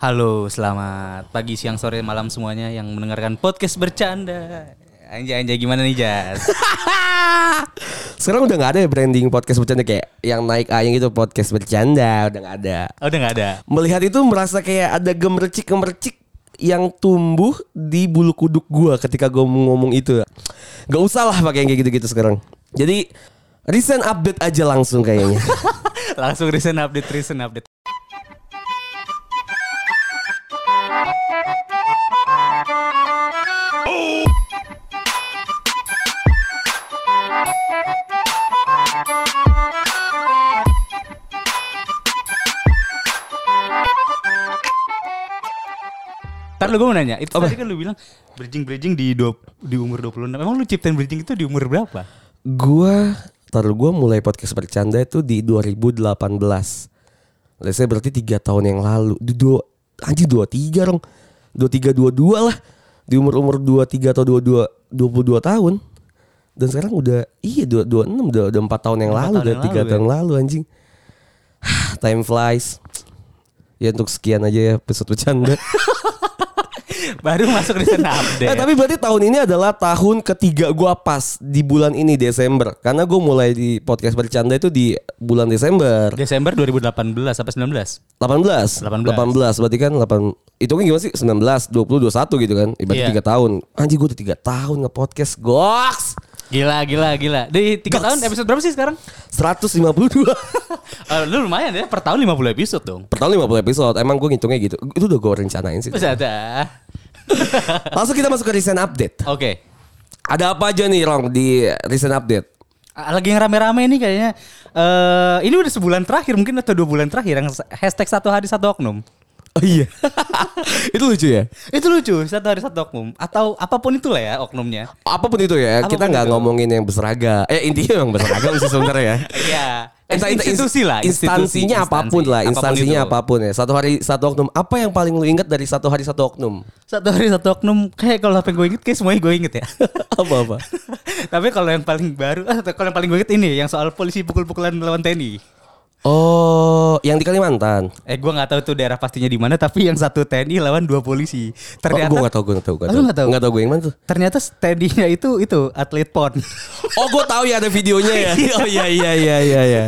Halo, selamat pagi, siang, sore, malam semuanya yang mendengarkan podcast bercanda. Anjay, anjay gimana nih Jas? Sekarang udah nggak ada ya branding podcast bercanda kayak yang naik ayang itu podcast bercanda udah nggak ada. Oh, udah nggak ada. Melihat itu merasa kayak ada gemercik gemercik yang tumbuh di bulu kuduk gua ketika gua mau ngomong itu. Gak usah lah pakai yang kayak gitu-gitu sekarang. Jadi recent update aja langsung kayaknya. Langsung recent update, recent update. Lu gue mau nanya, itu tadi kan lu bilang bridging-bridging di dua, di umur 26 Emang lu ciptain bridging itu di umur berapa? gua taruh gua mulai podcast bercanda itu di 2018. Let's say berarti tiga tahun yang lalu. Di dua anjir dua tiga dong. Dua tiga dua dua lah. Di umur umur dua tiga atau dua dua dua puluh dua tahun. Dan sekarang udah iya dua dua enam udah udah empat tahun yang lalu, tahun udah tiga tahun ya. yang lalu anjing. Time flies. Ya untuk sekian aja ya episode bercanda. Baru masuk recent update Eh, tapi berarti tahun ini adalah tahun ketiga gua pas di bulan ini Desember. Karena gue mulai di podcast bercanda itu di bulan Desember. Desember 2018 apa 19? 18. 18. 18 berarti kan 8 itu kan gimana sih 19 20 21 gitu kan. Ibaratnya Iya. 3 tahun. Anjing gue udah 3 tahun nge-podcast. Goks. Gila, gila, gila. Di 3 Goks. tahun episode berapa sih sekarang? 152. Eh, lu lumayan ya, per tahun 50 episode dong. per tahun 50 episode. Emang gue ngitungnya gitu. Itu udah gue rencanain sih. Bisa ada. Langsung kita masuk ke recent update. Oke. Ada apa aja nih Rong di recent update? Lagi yang rame-rame nih kayaknya. eh ini udah sebulan terakhir mungkin atau dua bulan terakhir yang hashtag satu hari satu oknum. Oh iya. itu lucu ya. Itu lucu, satu hari satu oknum atau apa pun itulah ya oknumnya. Apa pun itu ya, Apa pun kita nggak ngomongin yang berseragam. Eh intinya yang berseragam sih sebenarnya ya. Iya. Entah itu institusi lah, institusi, instansinya apa pun instansi. lah, instansinya itu. apa pun, ya. Satu hari satu oknum. Apa yang paling lu ingat dari satu hari satu oknum? Satu hari satu oknum kayak kalau apa yang gue inget kayak semuanya gue inget ya. apa apa? Tapi kalau yang paling baru, ah, kalau yang paling gue inget ini yang soal polisi pukul-pukulan lawan TNI. Oh, yang di Kalimantan. Eh gue nggak tahu tuh daerah pastinya di mana tapi yang satu TNI lawan dua polisi. Ternyata, oh, gue gak tau, gue gak tau, gue lu nggak tahu? Gak tau gue yang mana tuh. ternyata TNI-nya itu itu atlet pon. Oh, gue tahu ya ada videonya ya. oh iya iya iya iya iya.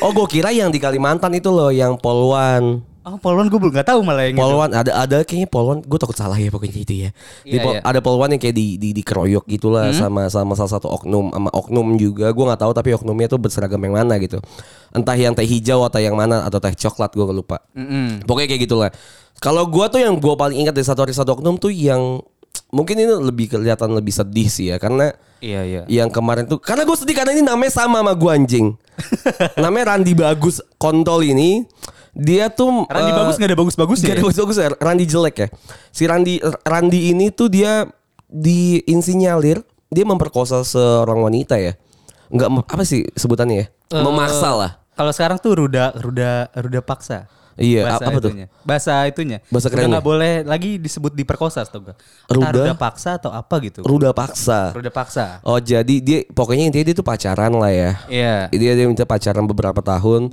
Oh, gue kira yang di Kalimantan itu loh, yang Polwan. Oh polwan gue belum nggak tahu malah yang. Polwan ada ada kayaknya Polwan gue takut salah ya pokoknya itu ya. Di Pol- iya. Ada Polwan yang kayak di di dikeroyok gitulah sama sama salah satu oknum sama oknum juga gue nggak tahu tapi oknumnya tuh berseragam yang mana gitu. Entah yang teh hijau atau yang mana atau teh coklat gue lupa. Mm-mm. Pokoknya kayak gitulah. Kalau gue tuh yang gue paling ingat dari satu hari satu oknum tuh yang mungkin ini lebih kelihatan lebih sedih sih ya karena Iya iya. yang kemarin tuh karena gue sedih karena ini namanya sama sama gue anjing. namanya Randi Bagus kontol ini dia tuh Randi eh, bagus nggak ada bagus-bagusnya. Gak ada ya? bagus-bagus ya. Randi jelek ya. Si Randi Randi ini tuh dia diinsinyalir dia memperkosa seorang wanita ya. Enggak apa sih sebutannya ya? Eh, Memaksa lah. Kalau sekarang tuh ruda ruda ruda paksa. Iya, Bahasa apa tuh? itunya. Bahasa itunya. Bahasa kerennya? nggak boleh lagi disebut diperkosa atau enggak. Ruda? ruda paksa atau apa gitu. Ruda paksa. Ruda paksa. Oh jadi dia pokoknya intinya dia tuh pacaran lah ya. Iya. Dia dia minta pacaran beberapa tahun.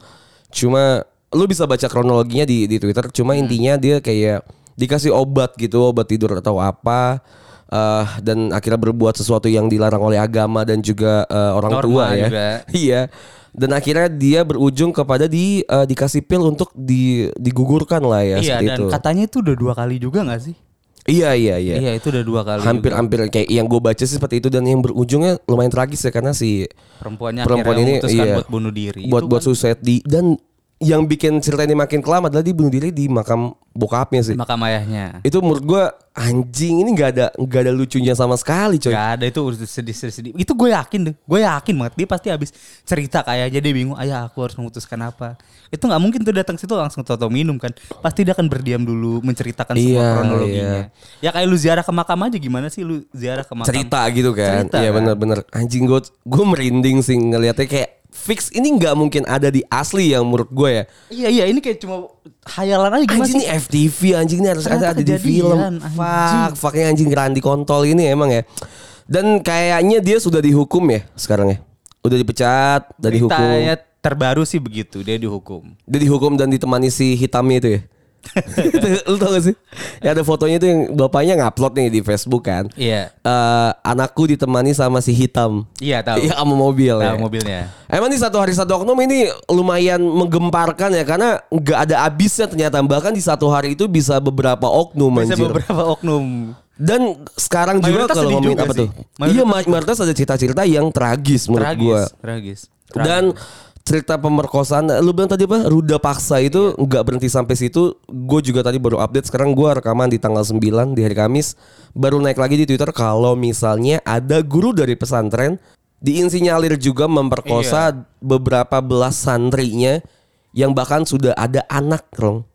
Cuma lu bisa baca kronologinya di di Twitter. Cuma Hmm. intinya dia kayak dikasih obat gitu, obat tidur atau apa. eh, dan akhirnya berbuat sesuatu yang dilarang oleh agama dan juga eh, orang Norma tua ya. juga. Iya. Dan akhirnya dia berujung kepada di eh, dikasih pil untuk di digugurkan lah ya Iya dan itu. katanya itu udah dua kali juga nggak sih? Iya iya iya. Iya itu udah dua kali. Hampir-hampir kayak yang gue baca sih seperti itu dan yang berujungnya lumayan tragis ya karena si perempuannya perempuan ini iya, buat bunuh diri. buat buat kan suicide di dan yang bikin cerita ini makin kelam adalah dia bunuh diri di makam bokapnya sih. makam ayahnya. Itu menurut gua anjing ini nggak ada nggak ada lucunya sama sekali coy. Gak ada itu sedih sedih sedih. Itu gue yakin deh. Gue yakin banget dia pasti habis cerita kayak aja dia bingung. Ayah aku harus memutuskan apa. Itu nggak mungkin tuh datang situ langsung toto minum kan. Pasti dia akan berdiam dulu menceritakan semua Iya, kronologinya. Ya kayak lu ziarah ke makam aja gimana sih lu ziarah ke makam. Cerita gitu kan. Cerita Iya kan. bener-bener anjing gue gue merinding sih ngelihatnya kayak fix ini nggak mungkin ada di asli yang menurut gue ya. Iya iya ini kayak cuma hayalan aja gimana Anjing sih? ini FTV anjing ini harus Ternyata ada, ada di kejadian, film. anjing. Fuck, fucknya anjing Randi kontol ini emang ya. Dan kayaknya dia sudah dihukum ya sekarang ya. Udah dipecat, udah dihukum. Beritanya terbaru sih begitu dia dihukum. Dia dihukum dan ditemani si hitamnya itu ya. Lu tau gak sih? Ya ada fotonya itu yang bapaknya ngupload nih di Facebook kan. Iya. Eh, anakku ditemani sama si hitam. Iya tahu. Iya sama mobil Tahu ya. mobilnya. Emang nih satu hari satu oknum ini lumayan menggemparkan ya karena nggak ada habisnya ternyata bahkan di satu hari itu bisa beberapa oknum Bisa anjir. beberapa oknum. Dan sekarang juga Mayoritas kalau sedih ngomongin juga apa sih. tuh? Mayoritas Iya ma- mayoritas ada cerita-cerita yang tragis menurut Tragis, gua. tragis. Dan cerita pemerkosaan, lu bilang tadi apa? Ruda paksa itu Iya. nggak berhenti sampai situ. Gue juga tadi baru update. Sekarang gua rekaman di tanggal 9 di hari Kamis. Baru naik lagi di Twitter kalau misalnya ada guru dari pesantren diinsinyalir juga memperkosa Iya. beberapa belas santrinya yang bahkan sudah ada anak, Rong.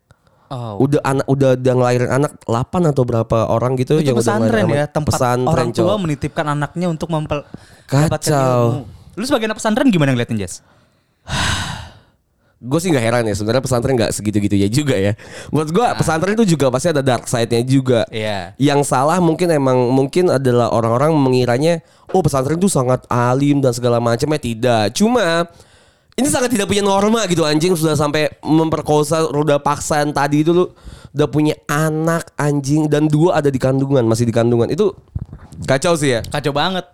Oh. Udah anak udah udah ngelahirin anak 8 atau berapa orang gitu itu yang udah pesantren ngelahirin ya tempat Pesantren, orang tua cowok. menitipkan anaknya untuk mempel Kacau. Lu sebagai anak pesantren gimana ngeliatin Jess? gue sih nggak heran ya sebenarnya pesantren nggak segitu-gitu ya juga ya. Menurut gue pesantren itu juga pasti ada dark side-nya juga. Iya. Yang salah mungkin emang mungkin adalah orang-orang mengiranya oh pesantren itu sangat alim dan segala macamnya tidak. Cuma ini sangat tidak punya norma gitu anjing sudah sampai memperkosa roda paksaan tadi itu lu udah punya anak anjing dan dua ada di kandungan masih di kandungan itu kacau sih ya Kacau banget.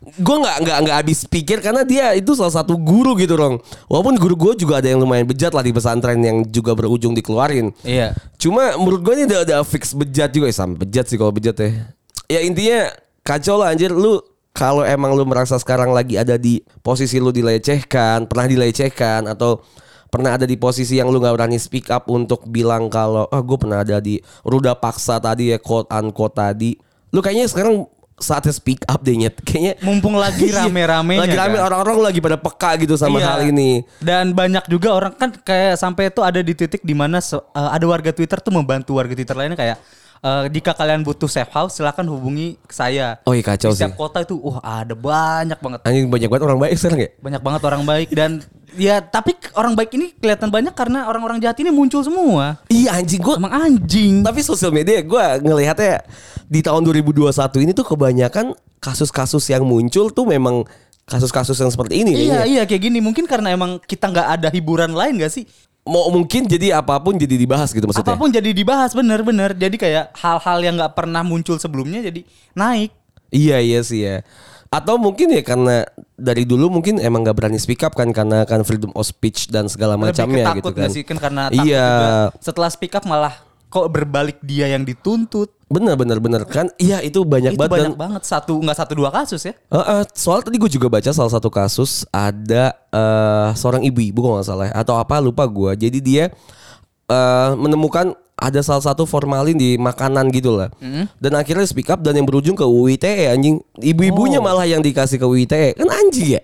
Gue nggak nggak nggak habis pikir karena dia itu salah satu guru gitu dong walaupun guru gue juga ada yang lumayan bejat lah di pesantren yang juga berujung dikeluarin. Iya. cuma menurut gue ini udah ada fix bejat juga. Ya sama bejat sih kalau bejat ya. Ya intinya kacau lah anjir. Lu kalau emang lu merasa sekarang lagi ada di posisi lu dilecehkan pernah dilecehkan atau pernah ada di posisi yang lu nggak berani speak up untuk bilang kalau ah gue pernah ada di ruda paksa tadi ya quote unquote tadi. Lu kayaknya sekarang saatnya speak up deh nyet kayaknya Mumpung lagi Iya, rame-ramenya lagi rame kan. orang-orang lagi pada peka gitu sama Iya. hal ini Dan banyak juga orang kan kayak sampai itu ada di titik di mana eh, ada warga Twitter tuh membantu warga Twitter lainnya kayak eh, jika kalian butuh safe house silakan hubungi saya. oh iya kacau Di sih setiap kota itu wah ada banyak banget. anjing banyak banget orang baik sekarang ya Banyak banget orang baik dan ya tapi orang baik ini kelihatan banyak karena orang-orang jahat ini muncul semua. iya anjing gue Emang anjing. Tapi sosial media gue ngelihatnya di tahun 2021 ini tuh kebanyakan kasus-kasus yang muncul tuh memang kasus-kasus yang seperti ini Iya kayaknya. iya kayak gini mungkin karena emang kita nggak ada hiburan lain gak sih? Mau mungkin jadi apa pun jadi dibahas gitu maksudnya. Apa pun jadi dibahas bener-bener. Jadi kayak hal-hal yang nggak pernah muncul sebelumnya jadi naik. Iya iya sih ya. Atau mungkin ya karena dari dulu mungkin emang gak berani speak up kan karena kan freedom of speech dan segala macamnya gitu kan. sih kan karena takut Iya. juga setelah speak up malah kok berbalik dia yang dituntut. Bener bener bener kan. Iya itu banyak Itu banget dan banyak banget satu nggak satu dua kasus ya. Uh, uh, soal tadi gue juga baca salah satu kasus ada uh, seorang ibu-ibu kalau nggak salah ya, atau apa lupa gue. Jadi dia uh, menemukan ada salah satu formalin di makanan gitu lah. Dan akhirnya speak up dan yang berujung ke UU ITE anjing. Ibu-ibunya Oh. malah yang dikasih ke UU ITE. Kan anjing ya.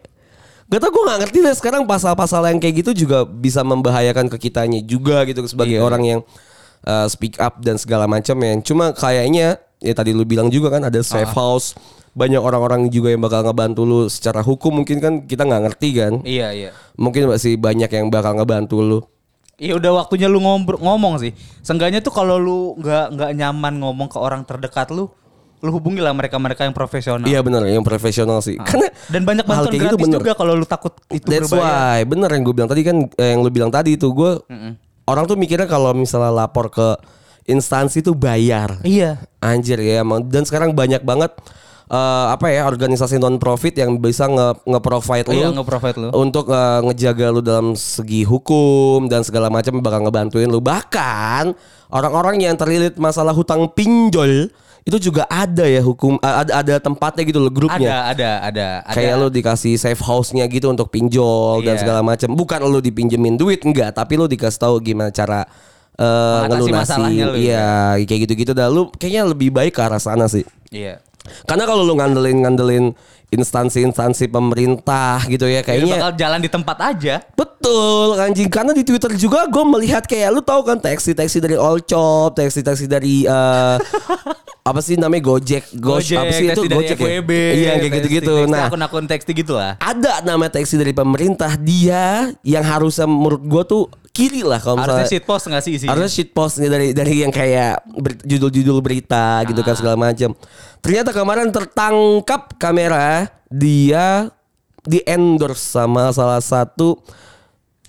Gak tau gue gak ngerti deh sekarang pasal-pasal yang kayak gitu juga bisa membahayakan ke kitanya juga gitu sebagai Iya. orang yang uh, speak up dan segala macam ya. Cuma kayaknya ya tadi lu bilang juga kan ada safe Ah. house. Banyak orang-orang juga yang bakal ngebantu lu secara hukum mungkin kan kita nggak ngerti kan. Iya iya. Mungkin masih banyak yang bakal ngebantu lu. Iya udah waktunya lu ngobrol ngomong sih. Seenggaknya tuh kalau lu nggak nggak nyaman ngomong ke orang terdekat lu, lu hubungi lah mereka-mereka yang profesional. Iya bener yang profesional sih. Karena Ah. Dan banyak bantuan gitu gratis bener. juga kalau lu takut itu That's berbayar. why bener yang gue bilang tadi kan eh, yang lu bilang tadi itu gue orang tuh mikirnya kalau misalnya lapor ke instansi tuh bayar. Iya. Anjir ya emang dan sekarang banyak banget eh, apa ya organisasi non profit yang bisa nge nge-provide lu Iya nge-provide lu. untuk eh, ngejaga lu dalam segi hukum dan segala macam bakal ngebantuin lu bahkan orang-orang yang terlilit masalah hutang pinjol itu juga ada ya hukum eh, ada ada tempatnya gitu loh grupnya Ada ada ada. ada. kayak lu dikasih safe house-nya gitu untuk pinjol dan Iya. segala macam bukan lu dipinjemin duit enggak tapi lu dikasih tahu gimana cara ngelunasin masalahnya lu, iya kayak gitu-gitu dah lu kayaknya lebih baik ke arah sana sih Iya. Karena kalau lu ngandelin ngandelin instansi-instansi pemerintah gitu ya Kayaknya bakal jalan di tempat aja. Betul anjing karena di Twitter juga gue melihat kayak lu tahu kan taksi-taksi dari Olcop, taksi-taksi dari eh, apa sih namanya Gojek, Gojek, apa sih itu Gojek ya? FWB, Iya kayak gitu-gitu. Nah, akun-akun taksi gitu lah. ada nama taksi dari pemerintah dia yang harusnya menurut gue tuh kiri lah kalau Harusnya misalnya shit post nggak sih isinya? harusnya shit post nih dari dari yang kayak ber- judul-judul berita gitu Ah. kan segala macam. Ternyata kemarin tertangkap kamera dia di endorse sama salah satu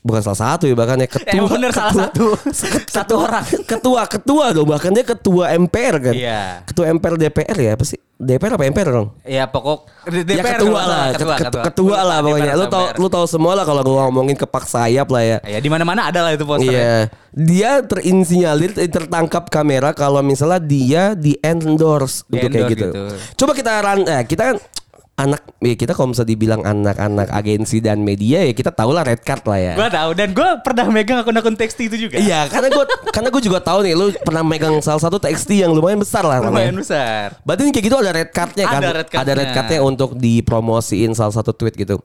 bukan salah satu ya bahkan ya ketua Emang bener salah ketua- satu. Satu orang. ketua ketua dong bahkan dia ketua MPR kan Iya. ketua MPR DPR ya apa sih DPR apa MPR dong Ya pokok ya DPR ketua kalau lah salah, ketua, ketua, ketua lah pokoknya lu tau lu tau semua lah kalau gua ngomongin kepak sayap lah ya Ya di mana-mana ada lah itu posternya. Iya, dia terinsinyalir tertangkap kamera kalau misalnya dia di endorse Di untuk kayak endorse gitu. gitu. Coba kita ran, eh, kita kan anak, ya kita kalau misalnya dibilang anak-anak agensi dan media ya kita tahu lah red card lah ya. Gua tahu dan gua pernah megang akun-akun teksti itu juga. Iya, karena gue karena gue juga tahu nih, lu pernah megang salah satu TXT yang lumayan besar lah Lumayan namanya. besar. Berarti ini kayak gitu ada red cardnya kan? Ada red cardnya. Ada red cardnya untuk dipromosiin salah satu tweet gitu.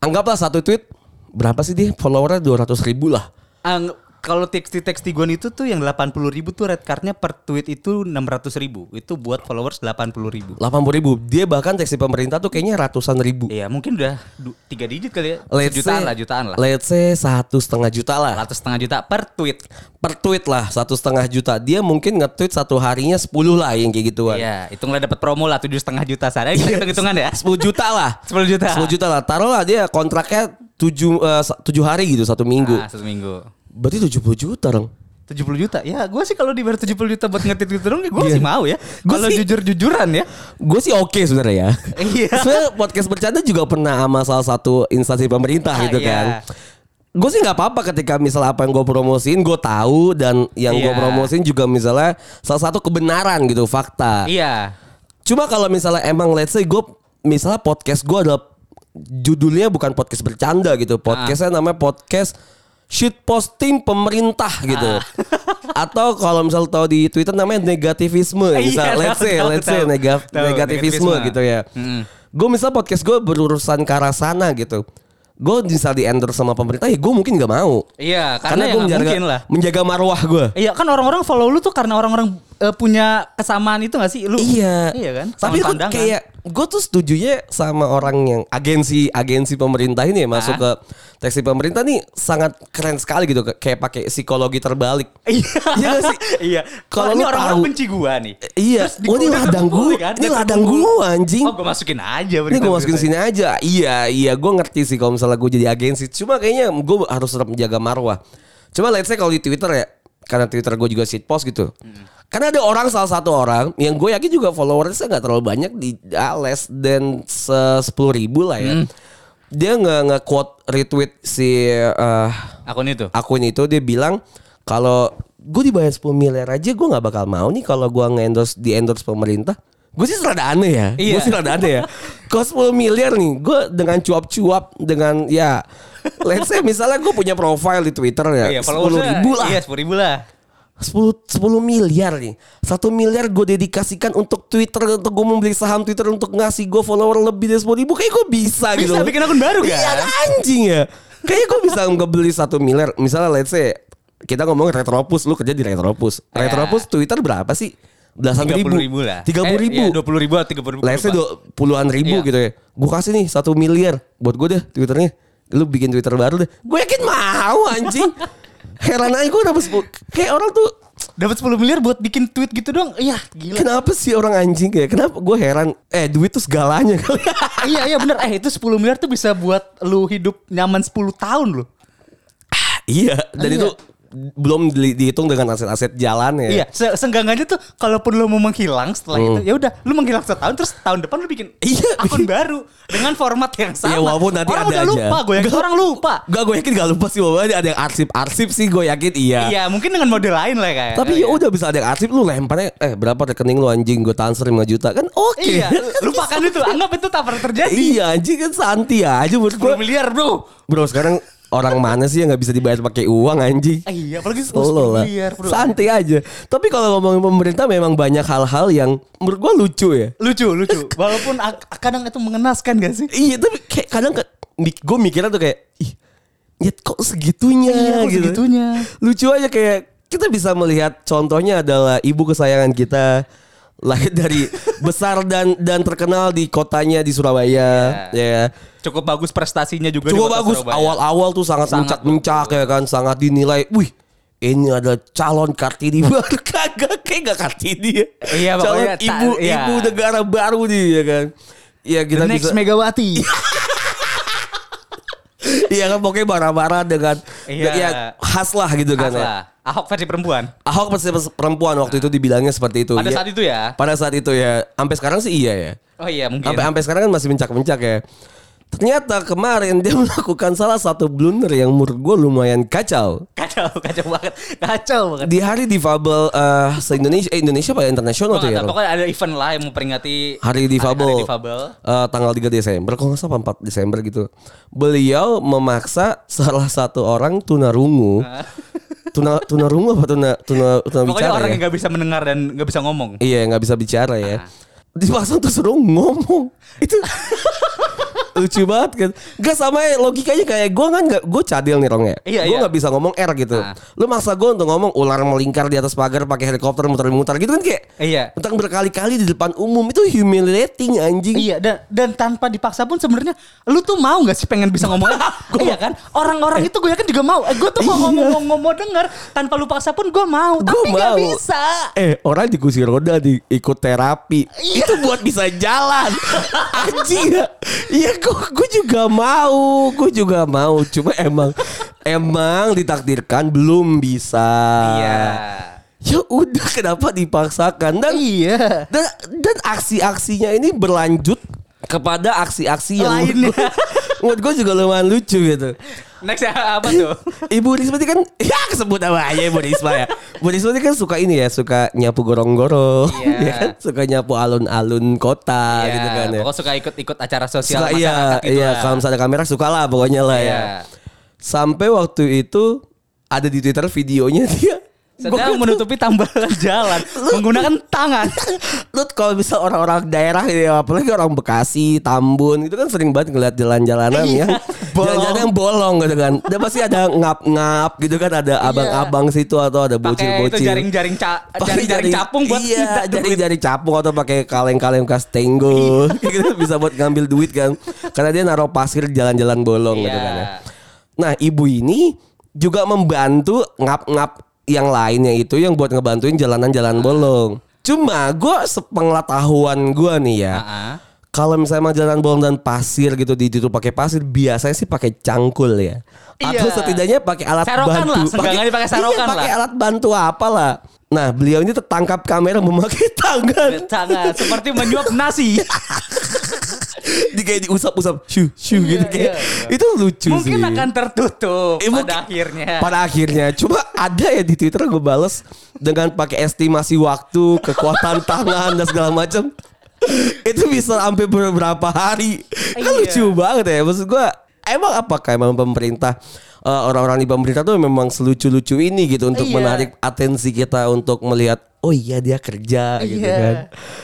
Anggaplah satu tweet berapa sih dia followernya 200 ribu lah. Ang- kalau teksti-teksti gua itu tuh yang 80 ribu tuh red cardnya per tweet itu 600 ribu. Itu buat followers 80 ribu. 80 ribu. Dia bahkan teksi pemerintah tuh kayaknya ratusan ribu. Iya mungkin udah tiga digit kali ya. Let's jutaan say- lah, jutaan lah. Let's say satu setengah juta lah. Ratus setengah juta per tweet. Per tweet lah satu setengah juta. Dia mungkin nge-tweet satu harinya 10 lah yang kayak gituan. Iya, hitunglah dapat promo lah tujuh setengah juta sana. Hitung hitungan ya. 10 juta lah. 10 juta. 10 juta lah. Taruhlah dia kontraknya 7 eh, tujuh hari gitu satu minggu. Ah, satu minggu. Berarti 70 juta dong. 70 juta. Ya, gue sih kalau dibayar 70 juta buat ngetit gitu dong, ya gue Iya. sih mau ya. Kalau sih- jujur-jujuran ya. Gue sih oke sebenarnya ya. Iya. Sebenarnya podcast bercanda juga pernah sama salah satu instansi pemerintah Ah, gitu iya. kan. Gue sih nggak apa-apa ketika misal apa yang gue promosiin gue tahu dan yang gue Iya. promosiin juga misalnya salah satu kebenaran gitu fakta. Iya. Cuma kalau misalnya emang let's say gue misalnya podcast gue adalah judulnya bukan podcast bercanda gitu. Podcastnya Ah. namanya podcast shit posting pemerintah gitu. Ah. Atau kalau misal tahu di Twitter namanya negativisme. Misal Iya, let's say tahu, let's say tahu. nega- Tahu, negativisme negativisme. gitu ya. Mm. Gue misal podcast gue berurusan ke arah sana gitu. Gue misal di endorse sama pemerintah ya gue mungkin nggak mau. Iya, Karena, karena, gue ya menjaga, mungkin lah. menjaga marwah gue. Iya kan orang-orang follow lu tuh karena orang-orang eh, punya kesamaan itu gak sih lu? Iya. Iya kan? Tapi Sama gue pandangan. kayak gue tuh setuju ya sama orang yang agensi agensi pemerintah ini ya masuk Ah. ke teksi pemerintah nih sangat keren sekali gitu kayak pakai psikologi terbalik. Iya. Iya sih? Iya. Kalau ini orang-orang benci gua nih. Iya. Oh, ini ladang gua. kan? Ini ladang gua, anjing. Oh, gua masukin aja Ini gue masukin sini aja. Iya, iya, gue ngerti sih kalau misalnya gue jadi agensi. Cuma kayaknya gue harus tetap menjaga marwah. Cuma let's say kalau di Twitter ya, karena Twitter gue juga shitpost gitu. Karena ada orang salah satu orang yang gue yakin juga followersnya nggak terlalu banyak di ah, less than sepuluh ribu lah ya. Dia nggak nge quote retweet si eh, Akun itu. akun itu dia bilang kalau gue dibayar 10 miliar aja gue nggak bakal mau nih kalau gue nge-endorse di endorse pemerintah. Gue sih rada aneh ya. Gue Iya. sih rada aneh ya. Kalau 10 miliar nih, gue dengan cuap-cuap dengan ya let's say misalnya gue punya profile di Twitter ya, Iya, sepuluh followersnya- ribu lah, Iya, 10 ribu lah. 10 10 miliar nih, satu miliar gue dedikasikan untuk Twitter untuk gue membeli saham Twitter untuk ngasih gue follower lebih dari 10 ribu, kayak gue bisa, gitu. Bisa bikin akun baru kan? Iya anjing ya. Kayaknya gue bisa ngebeli satu miliar. Misalnya let's say kita ngomong Retropus, lu kerja di Retropus. Ya. Retropus Twitter berapa sih? Belasan 30 ribu. ribu lah. 30 ribu. Eh, iya, 20 ribu atau 30 ribu. Let's say dua- puluhan ribu Iya. gitu ya. Gue kasih nih satu miliar buat gue deh Twitternya. Lu bikin Twitter baru deh. Gue yakin mau anjing. Heran aja gue dapet 10. Kayak orang tuh Dapat 10 miliar buat bikin tweet gitu dong. Iya, gila. Kenapa sih orang anjing kayak Kenapa gue heran Eh duit tuh segalanya kali iya, iya bener. Eh, itu 10 miliar tuh bisa buat lu hidup nyaman 10 tahun loh. Iya Dan Iya. itu Belum di- dihitung dengan aset-aset jalan ya Iya, se seenggaknya tuh kalaupun lu mau menghilang setelah itu, ya udah, lu menghilang setahun terus tahun depan lu bikin Hmm. Iya. akun baru dengan format yang sama. Iya, walaupun nanti orang ada udah aja. lupa, gue yakin orang lupa. Gak gue yakin gak lupa sih Wah, ada yang arsip-arsip sih gue yakin iya. Iya, mungkin dengan model lain lah kayak. Tapi ya udah bisa ada yang arsip lu lemparnya eh berapa rekening lu anjing gue transfer 5 juta kan oke. Iya, lupakan itu, anggap itu tak pernah terjadi. iya anjing kan santai aja menurut gue. 10 miliar, Bro. Bro sekarang orang mana sih yang nggak bisa dibayar pakai uang anjing? Ah, Iya, apalagi 10 Solo lah. miliar, Bro. Santai aja. Tapi kalau ngomongin pemerintah memang banyak hal-hal yang menurut gue lucu ya. Lucu, lucu. Walaupun kadang itu mengenaskan gak sih? Iya tapi kayak kadang gue mikirnya tuh kayak ih ya kok segitunya Iya, kok gitu. segitunya. Lucu aja kayak kita bisa melihat contohnya adalah ibu kesayangan kita lahir dari besar dan dan terkenal di kotanya di Surabaya ya. Cukup bagus prestasinya juga di Cukup bagus awal-awal tuh sangat mencak-mencak ya kan sangat dinilai. Wih ini ada calon Kartini baru kagak kayak gak Kartini ya. Iya, calon pokoknya ta- ibu iya. ibu negara baru nih ya kan. Ya kita The next bisa Megawati. Iya kan pokoknya marah-marah dengan Iya. ya khas lah gitu kan Khas ya. Ahok versi perempuan. Ahok pasti perempuan waktu itu dibilangnya seperti itu. Pada Iya. saat itu ya. Pada saat itu ya. Sampai sekarang sih iya ya. Oh iya mungkin. Sampai sampai sekarang kan masih mencak-mencak ya. Ternyata kemarin dia melakukan salah satu blunder yang menurut gue lumayan kacau. Kacau, kacau banget. Kacau banget. Di hari difabel eh se-Indonesia eh, Indonesia apa ya internasional tuh ya. pokoknya ada event lah yang memperingati Hari difabel. Hari difabel. Eh, tanggal 3 Desember kalau nggak salah 4 Desember gitu. Beliau memaksa salah satu orang tunarungu. Tuna tunarungu apa tuna tuna tuna Pokoknya bicara orang ya? yang nggak bisa mendengar dan nggak bisa ngomong. Iya nggak bisa bicara ya. Ah. Dipaksa untuk suruh ngomong. Itu lucu banget kan. Gak sama ya, logikanya kayak gue kan gak gue cadel nih Rong ya. Iya, gue iya. nggak bisa ngomong R gitu. Ah. Lu maksa gue untuk ngomong ular melingkar di atas pagar pakai helikopter muter-muter gitu kan kayak. Iya. Tentang berkali-kali di depan umum itu humiliating anjing. Iya dan dan tanpa dipaksa pun sebenarnya lu tuh mau nggak sih pengen bisa ngomong? iya kan? Orang-orang itu gue yakin juga mau. Eh, gue tuh mau Iya. ngomong ngomong mau denger tanpa lu paksa pun gue mau. Gue tapi mau. bisa. Eh orang di kursi roda di ikut terapi. Itu buat bisa jalan. Anjing ya. Iya gue gue juga mau. Gue juga mau. Cuma emang emang ditakdirkan belum bisa. Iya. Ya udah kenapa dipaksakan dan Iya. dan, dan aksi-aksinya ini berlanjut kepada aksi-aksi yang Lainnya. menurut gue juga lumayan lucu gitu. Next ya apa tuh? Ibu Risma kan ya kesebut apa aja Ibu Risma ya. Bu Risma kan suka ini ya, suka nyapu gorong-gorong, Iya. ya kan? suka nyapu alun-alun kota Iya, gitu kan ya. Pokoknya suka ikut-ikut acara sosial Suka iya, masyarakat gitu iya lah. kalau misalnya kamera suka lah pokoknya lah Iya. ya. Sampai waktu itu ada di Twitter videonya dia Sedang Gua- menutupi tambalan jalan menggunakan tangan. lu kalau bisa orang-orang daerah gitu ya, apalagi orang Bekasi, Tambun itu kan sering banget ngeliat jalan-jalanan Iya, bolong. jalan-jalan yang bolong gitu kan. Dan pasti ada ngap-ngap gitu kan ada abang-abang situ atau ada Iya. Pakai bocil-bocil. jaring-jaring ca- jaring-jaring capung buat iya, jaring-jaring capung atau pakai kaleng-kaleng bekas tenggol gitu bisa buat ngambil duit kan. Karena dia naruh pasir jalan-jalan bolong gitu kan ya. Iya. Nah, ibu ini juga membantu ngap-ngap yang lainnya itu yang buat ngebantuin jalanan-jalan bolong. Cuma gue sepengetahuan gue nih ya. Ah-ah. Kalau misalnya emang jalan bolong dan pasir gitu ditutup pakai pasir, biasanya sih pakai cangkul ya. Atau Iya. setidaknya pakai alat Serokan bantu. lah, seenggaknya pakai serokan iya, pakai lah. alat bantu apalah. Nah, beliau ini tertangkap kamera memakai tangan. Tangan seperti menyuap nasi. di kayak diusap-usap, shu shu Iya, gitu kayak. iya. Itu lucu Mungkin sih. akan tertutup Eh, pada mungkin- akhirnya. Pada akhirnya Cuma ada ya di Twitter gue bales Dengan pakai estimasi waktu Kekuatan tangan dan segala macam Itu bisa sampai beberapa hari Kan Iya. lucu banget ya Maksud gue Emang apakah emang pemerintah eh, Orang-orang di pemerintah tuh memang selucu-lucu ini gitu Untuk Iya. menarik atensi kita Untuk melihat Oh iya dia kerja gitu Iya. kan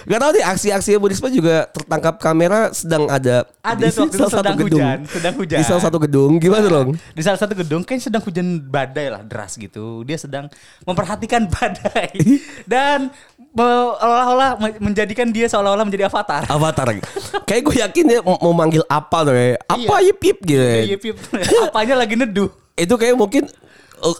Gak tau deh aksi-aksi Bu Risma juga tertangkap kamera Sedang ada Ada tuh waktu itu sedang hujan, sedang hujan. Di salah satu gedung Gimana dong? Di salah satu gedung kan sedang hujan badai lah deras gitu. Dia sedang memperhatikan badai dan me- olah-olah me- menjadikan dia seolah-olah menjadi avatar. Avatar. Kayak gue yakin dia mau manggil apa tuh ya. Apa Iya. yip yip gitu. ya. Iya, Pip. Apanya lagi neduh. Itu kayak mungkin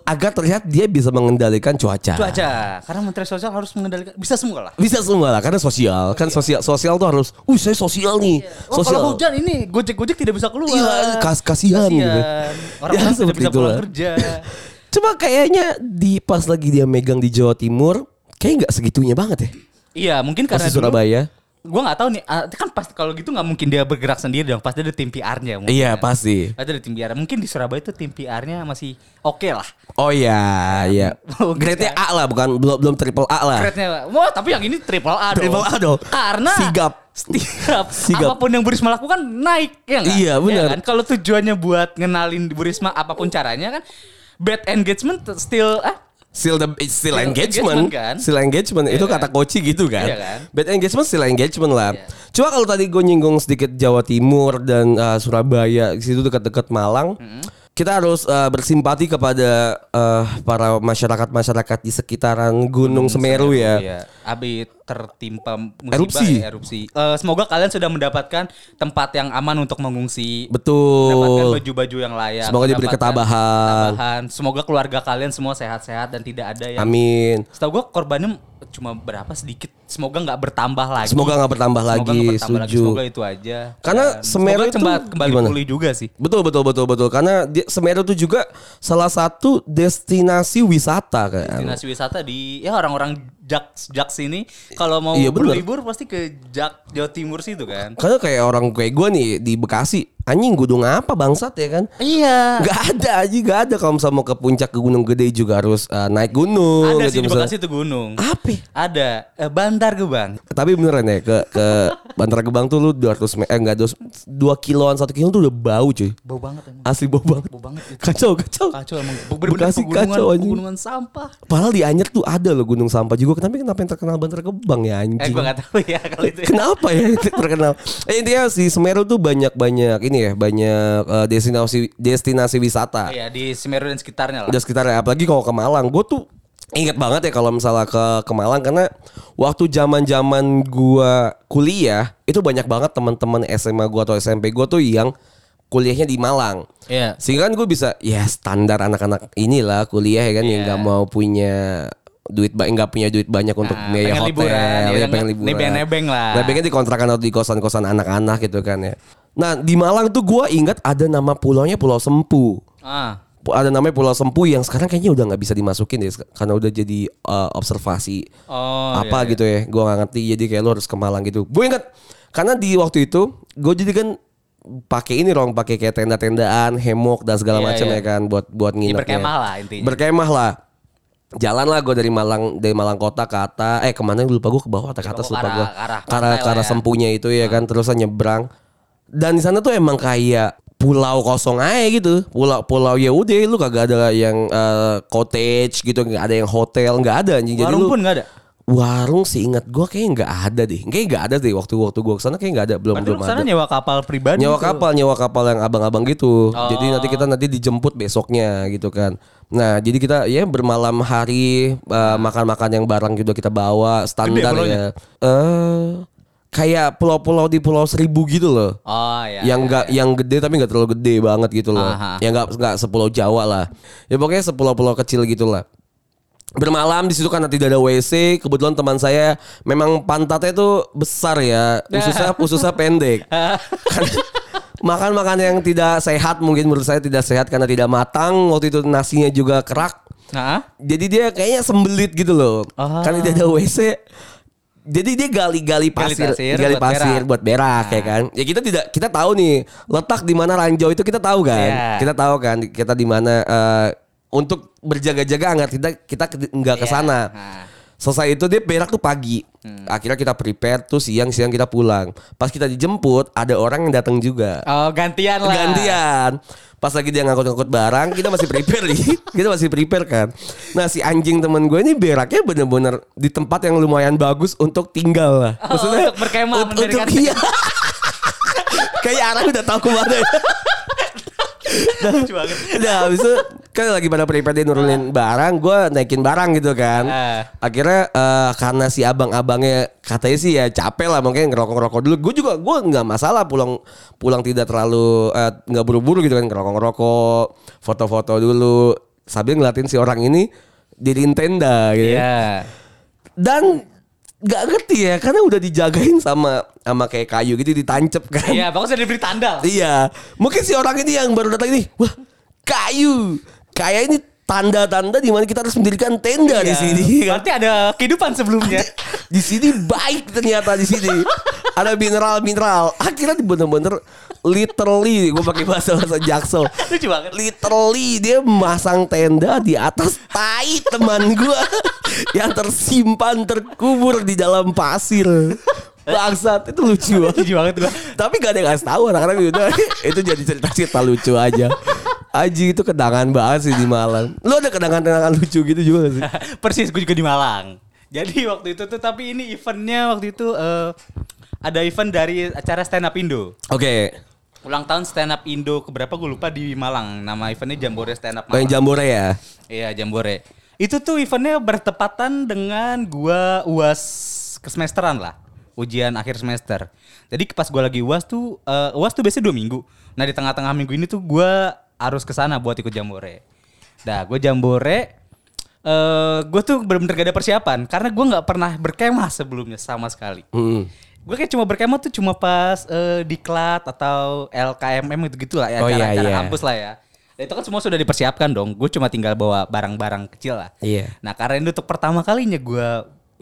agar terlihat dia bisa mengendalikan cuaca. Cuaca. Karena Menteri Sosial harus mengendalikan bisa semua lah. Bisa semua lah karena sosial. Kan sosial sosial tuh harus uh saya sosial nih. Oh, Sosial. kalau hujan ini Gojek-Gojek tidak bisa keluar. Iya, kas- kasihan gitu. Orang-orang Ya, tidak bisa pulang kerja. Cuma kayaknya di pas lagi dia megang di Jawa Timur kayak nggak segitunya banget ya. Iya, mungkin karena di Surabaya. Gue nggak tahu nih, ah, kan pas kalau gitu nggak mungkin dia bergerak sendiri dong. Pasti ada tim PR-nya. mungkin Iya kan. pasti. Pasti ada tim PR. Mungkin di Surabaya itu tim PR-nya masih oke lah. Oh iya, iya. Grade-nya kan. A lah, bukan belum belum triple A lah. Grade-nya, wah tapi yang ini triple A dong. Triple A dong. Karena Sigap. setiap Sigap. apa pun yang Bu Risma lakukan naik ya nggak? Iya, benar. Ya kan? Kalau tujuannya buat ngenalin Bu Risma apa pun caranya kan bad engagement still ah Still the still Still engagement, engagement kan? Still engagement itu Iya kata kan? coach gitu kan. Iya kan? Bad engagement still engagement lah. Iya. Cuma kalau tadi gue nyinggung sedikit Jawa Timur dan uh, Surabaya di situ dekat-dekat Malang. Kita harus uh, bersimpati kepada uh, para masyarakat-masyarakat di sekitaran Gunung Semeru, ya. Iya. Abi tertimpa musibah Erupsi. ya, erupsi. Eh, semoga kalian sudah mendapatkan tempat yang aman untuk mengungsi. mendapatkan Betul. baju-baju yang layak. Semoga diberi mendapatkan ketabahan. ketabahan. Semoga keluarga kalian semua sehat-sehat dan tidak ada yang. Amin. Setahu gue korbannya cuma berapa sedikit. Semoga nggak bertambah lagi. Semoga nggak bertambah Semoga lagi, nggak bertambah lagi. Semoga itu aja. Karena Dan Semeru itu kembali gimana? pulih juga sih. Betul betul betul betul karena di, Semeru itu juga salah satu destinasi wisata kan. Destinasi wisata di ya orang-orang Jaks Jaks ini kalau mau Iya, bener. berlibur pasti ke Jak Jawa Timur situ kan. Karena kayak orang kayak gue nih di Bekasi, anjing gunung apa bangsat ya kan? Iya. Gak ada aja, gak ada kalau misalnya mau ke puncak ke Gunung Gede juga harus uh, naik gunung. Ada gitu sih di. Bekasi itu gunung. Apa? Ada eh, Bantar Gebang. Tapi beneran ya ke ke Bantar Gebang tuh lu 200 me- eh enggak 2, 2 kiloan 1 kilo tuh udah bau cuy. Bau banget emang. Asli bau banget. Bau banget itu. Kacau kacau. Kacau emang. Bekasi pegunungan, kacau, anjing. pegunungan sampah. Padahal di Anyer tuh ada loh gunung sampah juga. Tapi kenapa yang terkenal Bantar Gebang ya anjing? Eh gua gak tahu ya kalau itu. ya. Kenapa ya terkenal? Eh, intinya si Semeru tuh banyak banyak ini ya banyak eh, destinasi destinasi wisata. Iya di Semeru dan sekitarnya lah. Udah sekitar ya, apalagi kalau ke Malang. Gue tuh inget banget ya kalau misalnya ke ke Malang karena waktu zaman zaman gua kuliah itu banyak banget teman-teman SMA gua atau SMP gua tuh yang kuliahnya di Malang. Iya. Sehingga kan gue bisa ya standar anak-anak inilah kuliah ya kan yang Iya. nggak mau punya duit ba- nggak punya duit banyak untuk Nah, biaya pengen hotel, liburan, ya ya, kan? pengen liburan. Nebeng-nebeng lah. Nebengnya di kontrakan atau di kosan-kosan anak-anak gitu kan ya. Nah di Malang tuh gue ingat ada nama pulaunya Pulau Sempu. Ah. Ada namanya Pulau Sempu yang sekarang kayaknya udah nggak bisa dimasukin deh karena udah jadi uh, observasi Oh. apa iya, gitu ya. Gue nggak ngerti jadi kayak lo harus ke Malang gitu. Gue ingat karena di waktu itu gue jadi kan pakai ini dong pakai kayak tenda-tendaan, hemok dan segala Iya, macam iya. ya kan buat buat Ya, nginepnya. berkemah lah intinya. Berkemah lah. Jalan lah gue dari Malang dari Malang kota ke atas eh ke mana lupa gue ke bawah atau ke atas lupa gue lah arah ya. sempunya itu ya kan terus nyebrang. Dan di sana tuh emang kayak pulau kosong aja gitu. Pulau pulau ya udah lu kagak ada yang eh, cottage gitu nggak ada yang hotel nggak ada anjing. Jadi lu pun nggak ada. Warung sih ingat gue kayak nggak ada deh kayak nggak ada deh waktu waktu gue ke sana kayak nggak ada belum Berarti belum ada nyewa kapal pribadi. nyewa tuh. kapal nyewa kapal yang abang-abang gitu Oh. jadi nanti kita nanti dijemput besoknya gitu kan nah jadi kita ya bermalam hari uh, makan-makan yang barang juga kita bawa standar ya eh kayak pulau-pulau di pulau seribu gitu loh Oh ya. yang enggak yang gede tapi nggak terlalu gede banget gitu loh Aha. yang nggak nggak sepulau Jawa lah ya pokoknya sepulau-pulau kecil gitu lah bermalam di situ kan tidak ada WC kebetulan teman saya memang pantatnya itu besar ya ususnya ususnya pendek Kan makan makan yang tidak sehat mungkin menurut saya tidak sehat karena tidak matang waktu itu nasinya juga kerak Nah, jadi dia kayaknya sembelit gitu loh Ah. karena tidak ada WC jadi dia gali-gali Gali pasir, pasir gali buat pasir berak. buat berak ya kan. Ya kita tidak kita tahu nih letak di mana ranjau itu kita tahu kan. Iya. Kita tahu kan kita di mana eh, untuk berjaga-jaga agar kita kita nggak ke Iya. sana. Nah. Selesai itu dia berak tuh pagi. Hmm. Akhirnya kita prepare tuh siang-siang kita pulang. Pas kita dijemput ada orang yang datang juga. oh gantian lah. Gantian. Pas lagi dia ngangkut-ngangkut barang, kita masih prepare nih. kita masih prepare kan. Nah si anjing temen gue ini beraknya bener-bener di tempat yang lumayan bagus untuk tinggal lah. Oh, untuk berkemah, un- untuk mendirikan iya. Kayak arah udah tahu ke mana ya. Udah habis itu kan lagi pada prepare nurunin barang, gue naikin barang gitu kan. Ah. Akhirnya eh, karena si abang-abangnya katanya sih ya capek lah mungkin ngerokok-ngerokok dulu. Gue juga gue nggak masalah pulang pulang tidak terlalu eh, nggak buru-buru gitu kan ngerokok-ngerokok, foto-foto dulu sambil ngeliatin si orang ini diriin tenda gitu. ya. Iya. Dan nggak ngerti ya karena udah dijagain sama sama kayak kayu gitu ditancep kan. Iya, pokoknya diberi tanda. Iya, mungkin si orang ini yang baru datang ini, wah kayu, kayak ini tanda-tanda di mana kita harus mendirikan tenda di Iya. sini. kan. Berarti ada kehidupan sebelumnya. Di sini baik ternyata di sini ada mineral-mineral. Akhirnya bener-bener literally, gue pakai bahasa bahasa jaksel. Lucu banget. Literally dia masang tenda di atas tai teman gue yang tersimpan terkubur di dalam pasir. Bangsat itu lucu banget. Lucu banget gua. Tapi gak ada yang ngasih tahu anak-anak udah itu jadi cerita-cerita lucu aja. Aji itu kenangan banget sih di Malang. Lu ada kenangan-kenangan lucu gitu juga sih? Persis gue juga di Malang. Jadi waktu itu tuh tapi ini eventnya waktu itu eh, ada event dari acara stand up Indo. Oke ulang tahun stand up Indo keberapa gue lupa di Malang. Nama eventnya Jambore Stand Up Malang. Yang Jambore ya? Iya Jambore. Itu tuh eventnya bertepatan dengan gua uas kesemesteran lah. Ujian akhir semester. Jadi pas gua lagi uas tuh, eh, uh, uas tuh biasanya dua minggu. Nah di tengah-tengah minggu ini tuh gua harus ke sana buat ikut Jambore. Dah gue Jambore, eh, uh, gue tuh bener-bener gak ada persiapan. Karena gue nggak pernah berkemah sebelumnya sama sekali. -hmm. Gue kayak cuma berkemah tuh cuma pas uh, diklat atau LKMM gitu gitulah ya, oh, iya, acara-acara iya, iya. kampus lah ya. Dan itu kan semua sudah dipersiapkan dong. Gue cuma tinggal bawa barang-barang kecil lah. Iya. Nah karena itu untuk pertama kalinya gue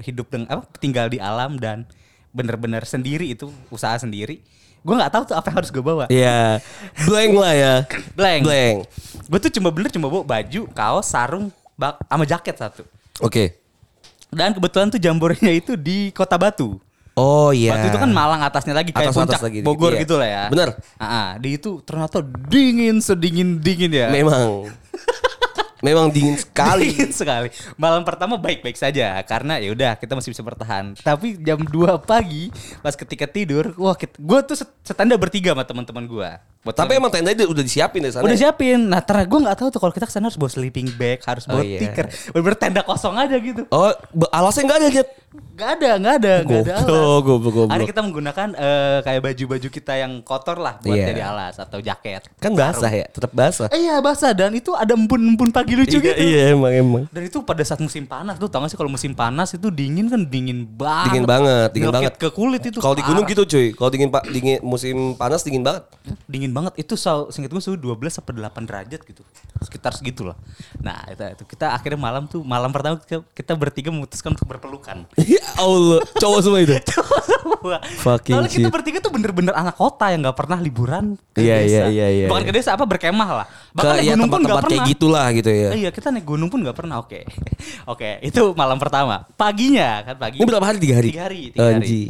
hidup dengan apa tinggal di alam dan bener-bener sendiri itu usaha sendiri gue nggak tahu tuh apa yang harus gue bawa. Iya, blank lah ya. blank. Blank. Gue tuh cuma bener cuma bawa baju, kaos, sarung, bak sama jaket satu. Oke. Okay. Dan kebetulan tuh jambornya itu di Kota Batu. Oh iya. Waktu itu kan Malang atasnya lagi kayak atas, puncak lagi, gitu. Bogor iya. gitu lah ya. Bener. Ah, di itu ternyata dingin sedingin dingin ya. Memang. Memang dingin sekali. dingin sekali. Malam pertama baik-baik saja karena ya udah kita masih bisa bertahan. Tapi jam 2 pagi pas ketika tidur, wah gue tuh setanda bertiga sama teman-teman gue. Betul. Tapi emang tenda itu udah disiapin dari sana. Udah ya? siapin. Nah, terus gue nggak tahu tuh kalau kita ke sana harus bawa sleeping bag, harus bawa oh, iya. tikar, bener tenda kosong aja gitu. Oh, alasnya nggak ada Jet? Gak ada, nggak ada, nggak ada alas. Gue, gue, go, kita menggunakan uh, kayak baju-baju kita yang kotor lah buat yeah. jadi alas atau jaket. Kan basah ya, tetap basah. Eh, iya basah dan itu ada embun-embun pagi lucu iya, gitu. Iya emang emang. Dan itu pada saat musim panas tuh, tau gak sih kalau musim panas itu dingin kan dingin banget. Dingin banget, dingin banget. Ke kulit itu. Kalau di gunung gitu cuy, kalau dingin pak dingin musim panas dingin banget. Dingin dingin banget. Itu so singkat gue suhu 12 sampai 8 derajat gitu. Sekitar segitu lah nah itu, itu kita akhirnya malam tuh malam pertama kita, kita bertiga memutuskan untuk berpelukan. Iya, Allah. Cowok semua itu? Cowok semua. Fucking kita bertiga tuh bener-bener anak kota yang gak pernah liburan ke yeah, desa. Iya, iya, yeah, yeah, yeah, bukan ke desa apa berkemah lah. Bahkan ke, naik ya, gunung tempat -tempat pun nggak pernah. kayak gitulah gitu ya. Iya kita naik gunung pun nggak pernah oke. Oke itu malam pertama. Paginya kan pagi oh, berapa hari? Tiga hari? Tiga hari tiga hari. Anji.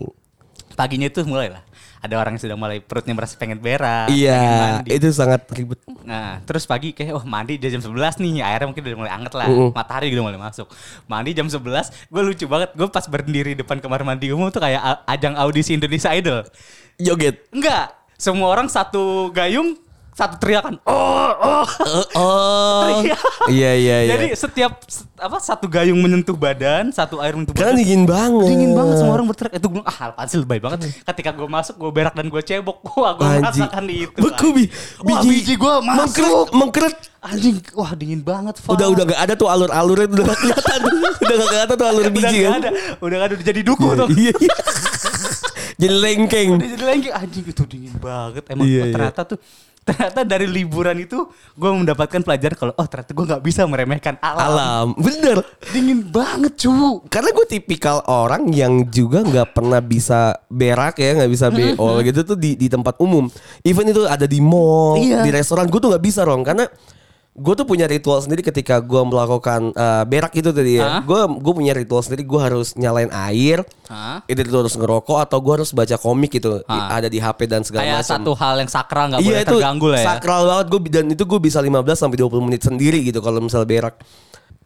paginya itu mulai lah ada orang yang sudah mulai perutnya merasa pengen berak. Iya, pengen itu sangat ribet. Nah, terus pagi kayak wah mandi udah jam 11 nih, airnya mungkin udah mulai anget lah, uh -uh. matahari udah mulai masuk. Mandi jam 11, gue lucu banget, gue pas berdiri depan kamar mandi umum tuh kayak ajang audisi Indonesia Idol. Joget? Enggak, semua orang satu gayung satu teriakan. Oh oh. Uh, oh. Iya iya iya. Jadi setiap apa satu gayung menyentuh badan satu air menyentuh kan badan. Karena dingin banget. Dingin banget semua orang berteriak. Itu gue ah apaan sih lebay banget ketika gue masuk gue berak dan gue cebok. Wah gue merasakan itu beku bi biji, biji gue masuk. mengkeret mengkeret. Anjing wah dingin banget Fah. udah udah gak ada tuh alur-alurnya udah gak kelihatan. Udah gak kelihatan tuh alur biji udah gak kan? ada. Udah gak ada udah jadi duku iya, tuh. iya iya. Jadi lengkeng. Udah jadi lengkeng. Anjing itu dingin banget emang. Iya, iya. ternyata iya. tuh ternyata dari liburan itu gue mendapatkan pelajaran kalau oh ternyata gue nggak bisa meremehkan alam. Alam, bener. Dingin banget cu. Karena gue tipikal orang yang juga nggak pernah bisa berak ya, nggak bisa beol gitu tuh di di tempat umum. Even itu ada di mall, iya. di restoran gue tuh nggak bisa rong karena gue tuh punya ritual sendiri ketika gue melakukan uh, berak itu tadi ya. Gue gue punya ritual sendiri. Gue harus nyalain air. Ha? Itu harus ngerokok atau gue harus baca komik gitu. Ha? Ada di HP dan segala macam. Kayak satu hal yang sakral nggak iya, boleh itu terganggu lah ya. Sakral banget gue dan itu gue bisa 15 sampai 20 menit sendiri gitu kalau misal berak.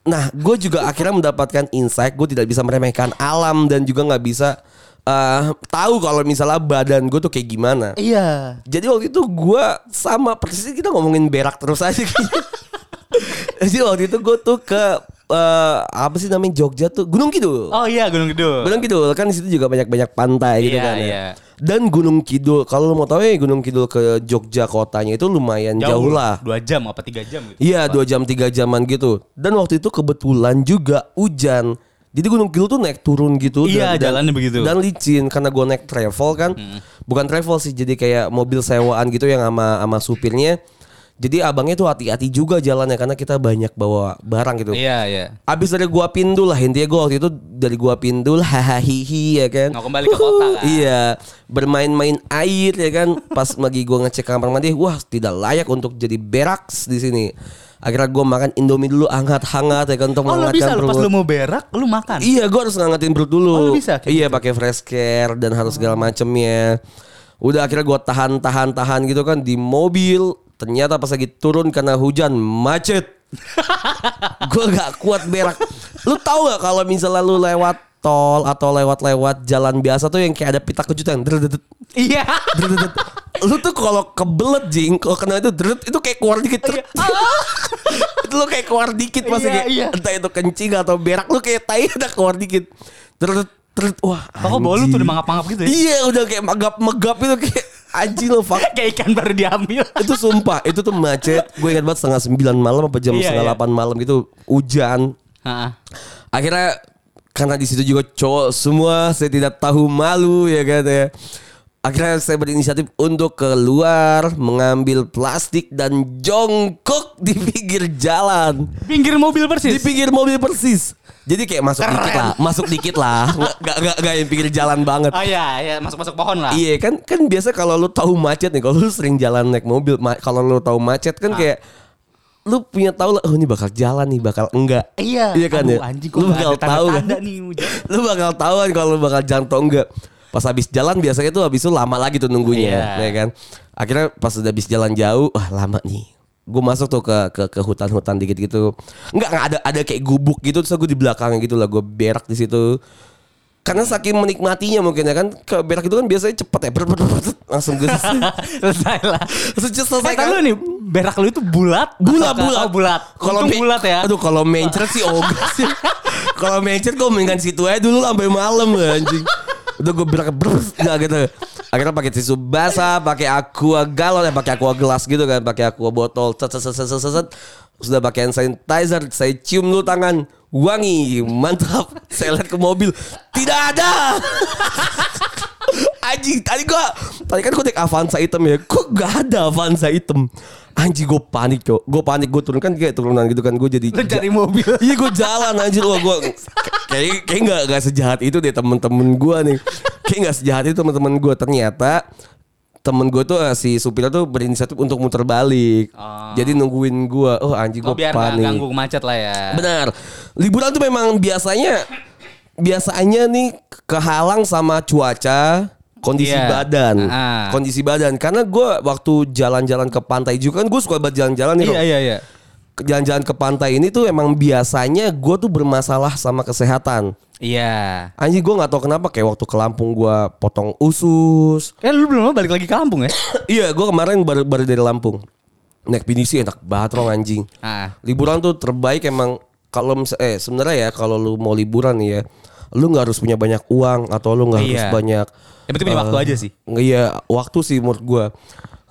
Nah, gue juga akhirnya mendapatkan insight. Gue tidak bisa meremehkan alam dan juga nggak bisa uh, tahu kalau misalnya badan gue tuh kayak gimana. Iya. Jadi waktu itu gue sama persis kita ngomongin berak terus aja. Jadi waktu itu gue tuh ke uh, apa sih namanya Jogja tuh Gunung Kidul. Oh iya Gunung Kidul. Gunung Kidul kan di situ juga banyak-banyak pantai gitu yeah, kan. Ya. Iya. Dan Gunung Kidul kalau lo mau tahu ya Gunung Kidul ke Jogja kotanya itu lumayan jauh, jauh lah. Dua jam apa tiga jam gitu. Iya dua jam tiga jaman gitu. Dan waktu itu kebetulan juga hujan. Jadi Gunung Kidul tuh naik turun gitu. Iya, dan, jalannya dan, begitu. Dan licin karena gue naik travel kan. Hmm. Bukan travel sih, jadi kayak mobil sewaan gitu yang sama sama supirnya. Jadi abangnya tuh hati-hati juga jalannya karena kita banyak bawa barang gitu. Iya, iya. Abis dari gua pindu lah intinya gua waktu itu dari gua pindu lah hihi ya kan. Mau kembali ke kota kan. Iya, bermain-main air ya kan. Pas lagi gua ngecek kamar mandi, wah tidak layak untuk jadi beraks di sini akhirnya gue makan Indomie dulu hangat-hangat ya kan untuk oh, menghangatkan perut. Pas lu mau berak lu makan. Iya, gue harus ngangatin perut dulu. Oh, bisa. Iya, gitu. pakai fresh care dan harus segala oh. macemnya. Udah akhirnya gue tahan-tahan-tahan gitu kan di mobil. Ternyata pas lagi turun karena hujan macet. gue gak kuat berak. Lu tahu gak kalau misalnya lu lewat tol atau lewat-lewat jalan biasa tuh yang kayak ada pita kejutan. Iya. Lu tuh kalau kebelet jing, kalau kena itu deret itu kayak keluar dikit. itu lu kayak keluar dikit pasti kayak iya. entah itu kencing atau berak lu kayak tai udah keluar dikit. Deret deret wah. Kok lu tuh udah mangap-mangap gitu ya? Iya, udah kayak magap-megap itu kayak Anjing lo fuck Kayak ikan baru diambil Itu sumpah Itu tuh macet Gue ingat banget setengah sembilan malam Apa jam yeah, setengah yeah. delapan malam gitu Hujan Ha-ha. Akhirnya karena di situ juga cowok semua saya tidak tahu malu ya kan ya akhirnya saya berinisiatif untuk keluar mengambil plastik dan jongkok di pinggir jalan Pinggir mobil di persis. pinggir mobil persis jadi kayak masuk dikit lah masuk dikit lah nggak nggak nggak- yang pinggir jalan banget Oh iya, iya masuk-masuk pohon lah. Iya kan kan biasa kalau lu tahu macet nih kalau lu sering jalan naik mobil ma- kalau lu tahu macet Ah. kan kayak lu punya tahu lah oh ini bakal jalan nih bakal enggak. Iya. iya kan Aduh, ya anjing lu nggak bakal tahu kan? nih lu bakal tahu kan kalau lu bakal jalan atau enggak. Pas habis jalan biasanya tuh habis itu lama lagi tuh nunggunya Iya. ya kan? Akhirnya pas udah habis jalan jauh wah lama nih. Gue masuk tuh ke ke ke hutan-hutan dikit gitu. Enggak enggak ada ada kayak gubuk gitu terus gue di belakangnya gitu lah gue berak di situ karena saking menikmatinya mungkin ya kan ke berak itu kan biasanya cepet ya ber- ber- ber- ber- langsung gue Selesai lah. Terus selesai Eh, kan? lu nih berak lu itu bulat? bulat bulat Oh, bulat. kalau bulat ya. aduh kalau mencret sih ogah sih kalau mencret gue mendingan situ aja dulu sampai malam lah anjing udah gue berak brus nggak gitu akhirnya pakai tisu basah pakai aqua galon ya pakai aqua gelas gitu kan pakai aqua botol set set set set, set. Sudah pakai hand sanitizer saya cium dulu tangan. Wangi mantap. Saya lihat ke mobil tidak ada. Anjing tadi gua Tadi kan gua naik Avanza hitam ya. Kok gak ada Avanza hitam Anjing gue panik cok. Gue panik gue turun. Kan kayak turunan gitu kan Gue jadi Lu cari mobil. Iya gue jalan anjir. Wah gue Kayak kayak gak, gak sejahat itu deh temen-temen gue nih. Kayak gak sejahat itu temen-temen gue Ternyata Temen gue tuh eh, si supirnya tuh berinisiatif untuk muter balik Oh. Jadi nungguin gue Oh anjing Oh, gue biar nggak panik ganggu macet lah ya. Benar. Liburan tuh memang biasanya biasanya nih kehalang sama cuaca, kondisi Iya. badan, Ah. kondisi badan. Karena gue waktu jalan-jalan ke pantai juga kan gue suka banget jalan-jalan nih. Iya iya iya. Jalan-jalan ke pantai ini tuh emang biasanya gue tuh bermasalah sama kesehatan. Iya. Anjing gue nggak tahu kenapa kayak waktu ke Lampung gue potong usus. Eh lu belum balik lagi ke Lampung ya? iya gue kemarin baru baru dari Lampung. Naik pinisi enak banget rong anjing. Ah. liburan tuh terbaik emang kalau eh sebenarnya ya kalau lu mau liburan nih ya lu nggak harus punya banyak uang atau lu nggak harus Iya. banyak Yang penting punya eh, waktu aja sih. iya waktu sih menurut gua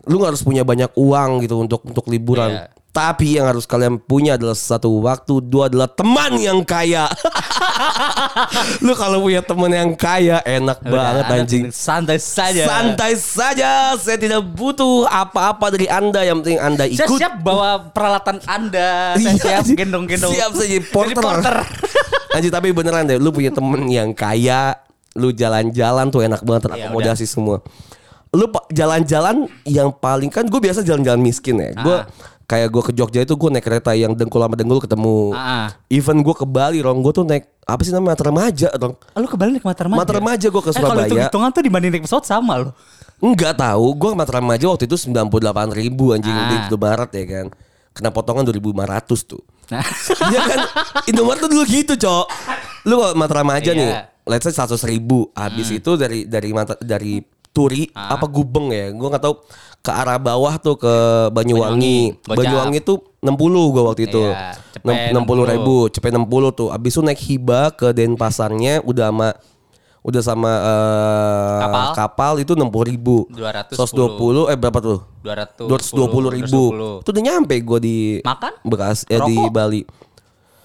lu nggak harus punya banyak uang gitu untuk untuk liburan Iya. Tapi yang harus kalian punya adalah satu waktu dua adalah teman yang kaya lu kalau punya teman yang kaya enak banget Udah, anjing Santai saja. santai saja saya tidak butuh apa-apa dari anda yang penting anda Saya ikut siap bawa peralatan Anda. Saya Iya, siap anjing. gendong-gendong. Siap saja porter. porter. Anjir tapi beneran deh, lu punya temen yang kaya, lu jalan-jalan tuh enak banget Iya, terakomodasi semua. Lu jalan-jalan yang paling kan gue biasa jalan-jalan miskin ya. Gue Ah. Kayak gue ke Jogja itu gue naik kereta yang dengkul sama dengkul ketemu. Ah. Even gue ke Bali, rong gue tuh naik apa sih namanya mata remaja, rong. Ah, lu kebalik naik mata remaja. Mata remaja gua ke Eh, kalau Surabaya. hitung-hitungan tuh dibanding naik pesawat sama loh. Enggak tahu, gue mata remaja waktu itu 98 ribu anjing Ah. di Indomaret ya kan. Kena potongan 2500 tuh. Nah. Iya kan Indomaret tuh dulu gitu cok Lu kalau mata remaja Iya. nih Let's say 100 ribu Habis itu dari dari mata dari Turi Ah. apa Gubeng ya Gue nggak tahu ke arah bawah tuh ke Banyuwangi Banyuwangi. Banyuwangi tuh 60 gue waktu itu Iya, cepet Enam- 60 ribu Cepet 60 tuh Habis itu naik hibah ke Denpasarnya Udah sama Udah sama eh, Kapal? kapal itu 60 ribu 210. 120 eh berapa tuh 200. 220 ribu Itu udah nyampe gue di Makan? Bekas ya di Rokok? Bali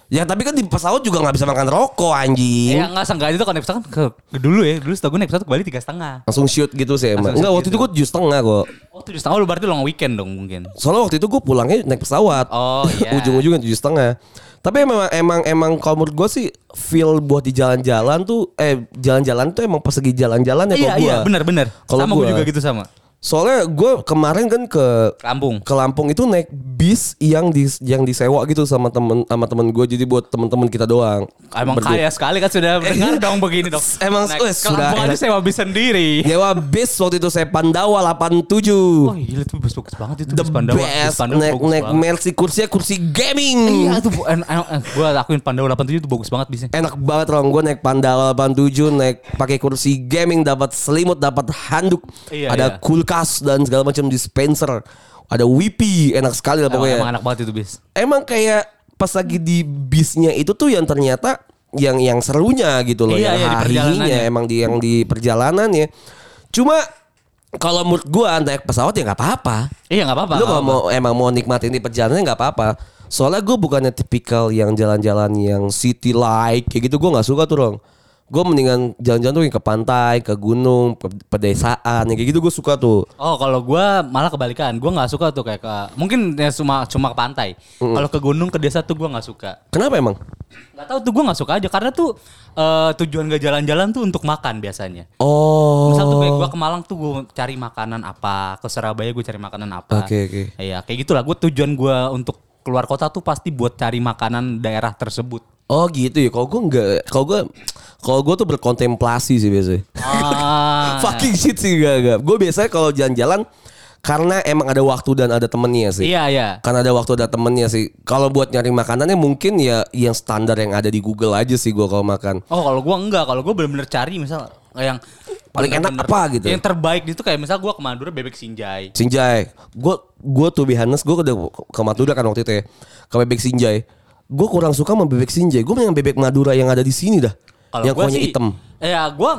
Ya tapi kan di pesawat juga nggak bisa makan rokok anjing Ya enggak seenggaknya itu kalau naik pesawat kan ke, ke dulu ya. Dulu setahu gue naik pesawat ke Bali tiga setengah. Langsung shoot gitu sih emang Enggak waktu itu gue tujuh setengah kok Oh tujuh setengah lu berarti long weekend dong mungkin. Soalnya waktu itu gue pulangnya naik pesawat Oh iya. Ujung-ujungnya tujuh setengah Tapi emang emang emang kalau menurut gue sih feel buat di jalan-jalan tuh eh jalan-jalan tuh emang pas lagi jalan-jalan ya Iya kalau iya gua. benar-benar. Kalau Sama gue juga gitu sama. Soalnya gue kemarin kan ke Kampung. ke Lampung itu naik bis yang di yang disewa gitu sama temen sama temen gue jadi buat temen-temen kita doang. Emang Berdua. kaya sekali kan sudah mendengar dong begini dong. Emang, Naik wes, ke sudah Lampung aja sewa bis sendiri. Nyewa bis waktu itu saya Pandawa 87. Oh gila tuh bus bagus banget itu The bus Pandawa. Bus best Pandawa naik naik. Mercy kursinya kursi gaming. Iya tuh en, en, en, gue akuin Pandawa 87 itu bagus banget bisnya. Enak banget Rong Gue naik Pandawa 87 Naik pakai kursi gaming Dapat selimut Dapat handuk Iya, Ada iya. cool kulkas dan segala macam dispenser. Ada Wipi, enak sekali lah pokoknya. emang enak banget itu bis. Emang kayak pas lagi di bisnya itu tuh yang ternyata yang yang serunya gitu loh, Iya, yang iya, di harinya perjalanannya. emang di yang di perjalanannya. Cuma kalau menurut gua naik pesawat ya nggak apa-apa. Iya nggak apa-apa. Lu kalau mau emang mau nikmatin di perjalanan nggak apa-apa. Soalnya gue bukannya tipikal yang jalan-jalan yang city like kayak gitu gue nggak suka tuh dong. Gue mendingan jalan-jalan tuh yang ke pantai, ke gunung, ke pedesaan, yang kayak gitu gue suka tuh. Oh kalau gue malah kebalikan, gue nggak suka tuh kayak ke mungkin ya cuma cuma ke pantai. Kalau ke gunung ke desa tuh gue nggak suka. Kenapa emang? Nggak tahu tuh gue nggak suka aja karena tuh eh, tujuan gak jalan-jalan tuh untuk makan biasanya. Oh. Misal tuh kayak gue ke Malang tuh gue cari makanan apa, ke Surabaya gue cari makanan apa. Oke, oke. Iya kayak gitulah. Gue tujuan gue untuk keluar kota tuh pasti buat cari makanan daerah tersebut. Oh gitu ya. Kalau gue nggak, kalau gue, kalau gue tuh berkontemplasi sih biasanya. Ah. Fucking shit sih gak gak. Gue biasanya kalau jalan-jalan karena emang ada waktu dan ada temennya sih. Iya iya. Karena ada waktu ada temennya sih. Kalau buat nyari makanannya mungkin ya yang standar yang ada di Google aja sih gue kalau makan. Oh kalau gue enggak, kalau gue bener-bener cari misal yang Paling enak apa gitu? Yang terbaik itu kayak misal gue ke Madura bebek sinjai. Sinjai. Gue gue tuh Bihanes gue udah ke Madura kan waktu itu ya. Ke bebek Sinjai. Gue kurang suka sama bebek Sinjai. Gue yang bebek Madura yang ada di sini dah. Kalau yang kuahnya sih, hitam. Ya gue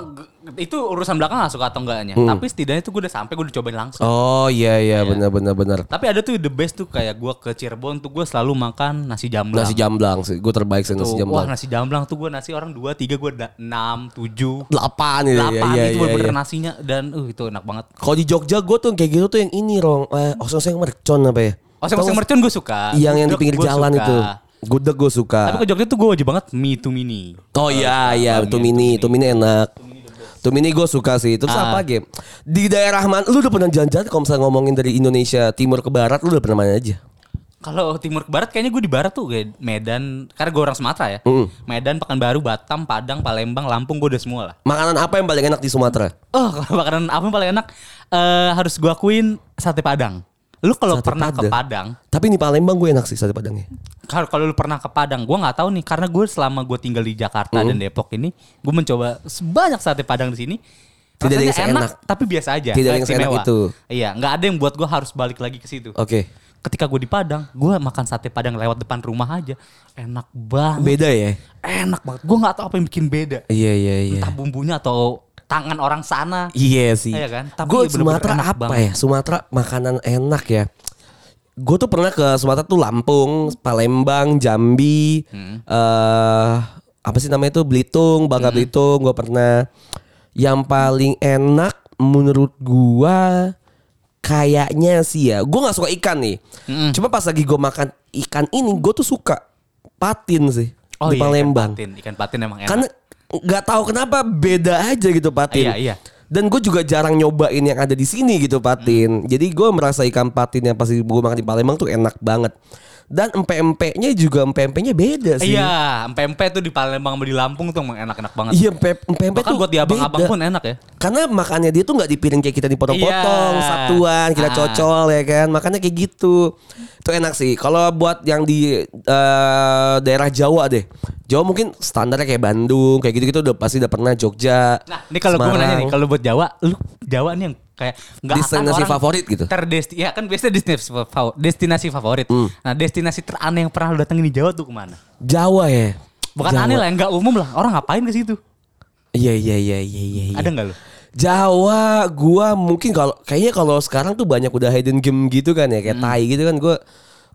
itu urusan belakang gak suka atau enggaknya. Tapi setidaknya itu gue udah sampai gue udah cobain langsung. Oh iya iya benar benar benar. Tapi ada tuh the best tuh kayak gue ke Cirebon tuh gue selalu makan nasi jamblang. Nasi jamblang sih. Gue terbaik sih nasi Tuh, Wah jamblang. nasi jamblang tuh gue nasi orang dua tiga gue enam tujuh Delapan ya. delapan iya, itu iya, bener-bener iya. nasinya dan uh itu enak banget. Kalau di Jogja gue tuh kayak gitu tuh yang ini rong. Eh, oseng-oseng mercon apa ya? Sama mercon gue suka. Yang yang di pinggir jalan suka. itu. Gudeg gue suka. Tapi ke Jogja tuh gue wajib banget mie to mini. Oh iya iya, Bami, tuh mini, tuh mini enak. Tuh mini gue suka sih. Terus Ah. apa game? Di daerah mana? Lu udah pernah jalan-jalan kalau misalnya ngomongin dari Indonesia timur ke barat, lu udah pernah mana aja? Kalau timur ke barat kayaknya gue di barat tuh kayak Medan, karena gue orang Sumatera ya. Medan, Pekanbaru, Batam, Padang, Palembang, Lampung gue udah semua lah. Makanan apa yang paling enak di Sumatera? Oh kalau makanan apa yang paling enak? eh harus gue akuin sate Padang. Lu kalau pernah ke Padang. Padang, Tapi di Palembang gue enak sih sate padangnya. kalau kalau lu pernah ke Padang, gue nggak tahu nih karena gue selama gue tinggal di Jakarta dan Depok ini, gue mencoba sebanyak sate Padang di sini. Tidak ada yang Rasanya seenak. tapi biasa aja. Tidak ada yang seenak itu. Iya, nggak ada yang buat gue harus balik lagi ke situ. Oke. Ketika gue di Padang, gue makan sate Padang lewat depan rumah aja, enak banget. Beda ya? Enak banget. Gue nggak tahu apa yang bikin beda. Iya iya iya. Entah bumbunya atau tangan orang sana. Iya sih. Iya kan? Tapi Gue bener-bener Sumatera enak apa banget. ya? Sumatera makanan enak ya. Gue tuh pernah ke Sumatera tuh Lampung, Palembang, Jambi, Hmm. eh apa sih namanya itu Belitung, Bangka Belitung. Gue pernah. Yang paling enak menurut gua kayaknya sih ya. Gue nggak suka ikan nih. Mm-mm. Cuma pas lagi gue makan ikan ini, gue tuh suka patin sih Oh di iya, Palembang. ikan patin. Ikan patin emang enak. Karena nggak tahu kenapa beda aja gitu patin. Iya, iya. Dan gue juga jarang nyobain yang ada di sini gitu patin. Jadi gue merasa ikan patin yang pasti gue makan di Palembang tuh enak banget. Dan empe-empenya juga empe-empenya beda sih. Iya, empempe tuh di Palembang sama di Lampung tuh emang enak-enak banget. Iya empe empe Bahkan tuh buat di abang-abang pun enak ya. Karena makannya dia tuh nggak di piring kayak kita dipotong-potong Iya. satuan, kita Ah. cocol ya kan. Makanya kayak gitu. Itu enak sih. Kalau buat yang di eh, daerah Jawa deh. Jawa mungkin standarnya kayak Bandung, kayak gitu-gitu udah pasti udah pernah Jogja. Nah, ini kalau gue nanya nih, kalau buat Jawa, lu Jawa nih yang kayak nggak akan Destinasi orang favorit gitu? Terdesti, ya kan biasanya destinasi favorit. Destinasi favorit. Hmm. Nah, destinasi teraneh yang pernah lu datengin di Jawa tuh ke mana? Jawa ya. Bukan Jawa. aneh lah, yang nggak umum lah. Orang ngapain ke situ? Iya iya iya iya iya. iya. Ada nggak lu? Jawa gua mungkin kalau kayaknya kalau sekarang tuh banyak udah hidden game gitu kan ya kayak Hmm. tai gitu kan gua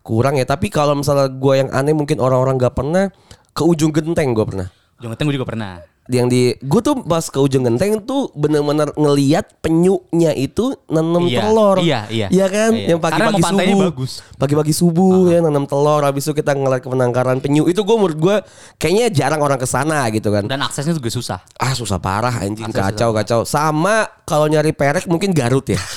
kurang ya tapi kalau misalnya gua yang aneh mungkin orang-orang nggak pernah ke ujung genteng gua pernah Jongteng gue juga pernah. Yang di gue tuh pas ke ujung genteng tuh bener-bener ngeliat penyunya itu nanam Iya, telur iya, iya. Iya kan Iya. yang Karena pagi-pagi subuh pagi-pagi subuh ya nanam telur habis itu kita ngeliat ke penangkaran penyu itu gue menurut gue kayaknya jarang orang ke sana gitu kan Dan aksesnya juga susah. Ah susah parah anjing Akses kacau kacau. Sama kalau nyari perek mungkin Garut ya.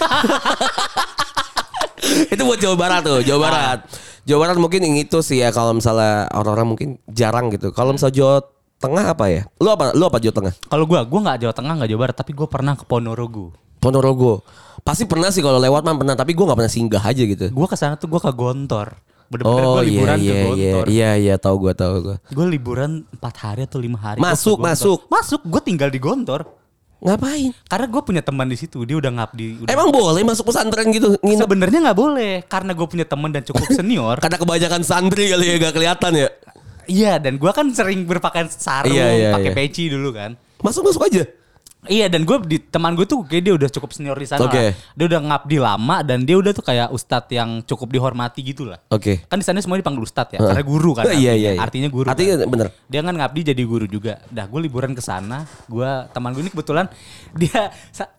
itu buat Jawa Barat tuh, Jawa Barat. Jawa Barat mungkin yang itu sih ya kalau misalnya orang-orang mungkin jarang gitu. Kalau misalnya Jawa Tengah apa ya? Lu apa? Lu apa Jawa Tengah? Kalau gue, gue nggak Jawa Tengah, nggak Jawa Barat, tapi gue pernah ke Ponorogo. Ponorogo. Pasti pernah sih kalau lewat mah pernah, tapi gue nggak pernah singgah aja gitu. Gue ke sana tuh gue ke Gontor. Bener-bener Oh gue iya liburan iya ke iya Gontor. iya iya tahu gue tahu gue. Gue liburan 4 hari atau lima hari. Gua Masuk, ke masuk. Masuk. Gue tinggal di Gontor. Ngapain? Karena gue punya teman di situ, dia udah ngabdi. Udah. Emang boleh masuk pesantren gitu? Sebenarnya nggak boleh, karena gue punya teman dan cukup senior. Karena kebanyakan santri kali ya gak kelihatan ya. Iya, dan gue kan sering berpakaian sarung, Iya, iya, pakai iya. peci dulu kan. Masuk masuk aja. Iya dan gue di teman gue tuh kayak dia udah cukup senior di sana Oke. lah. Dia udah ngabdi lama dan dia udah tuh kayak ustadz yang cukup dihormati gitu lah. Oke. Kan di sana semuanya dipanggil ustadz ya, karena guru kan. Iya, artinya. iya, iya. Artinya guru. Artinya kan. bener. Dia kan ngabdi jadi guru juga. Dah gue liburan ke sana, gue teman gue ini kebetulan dia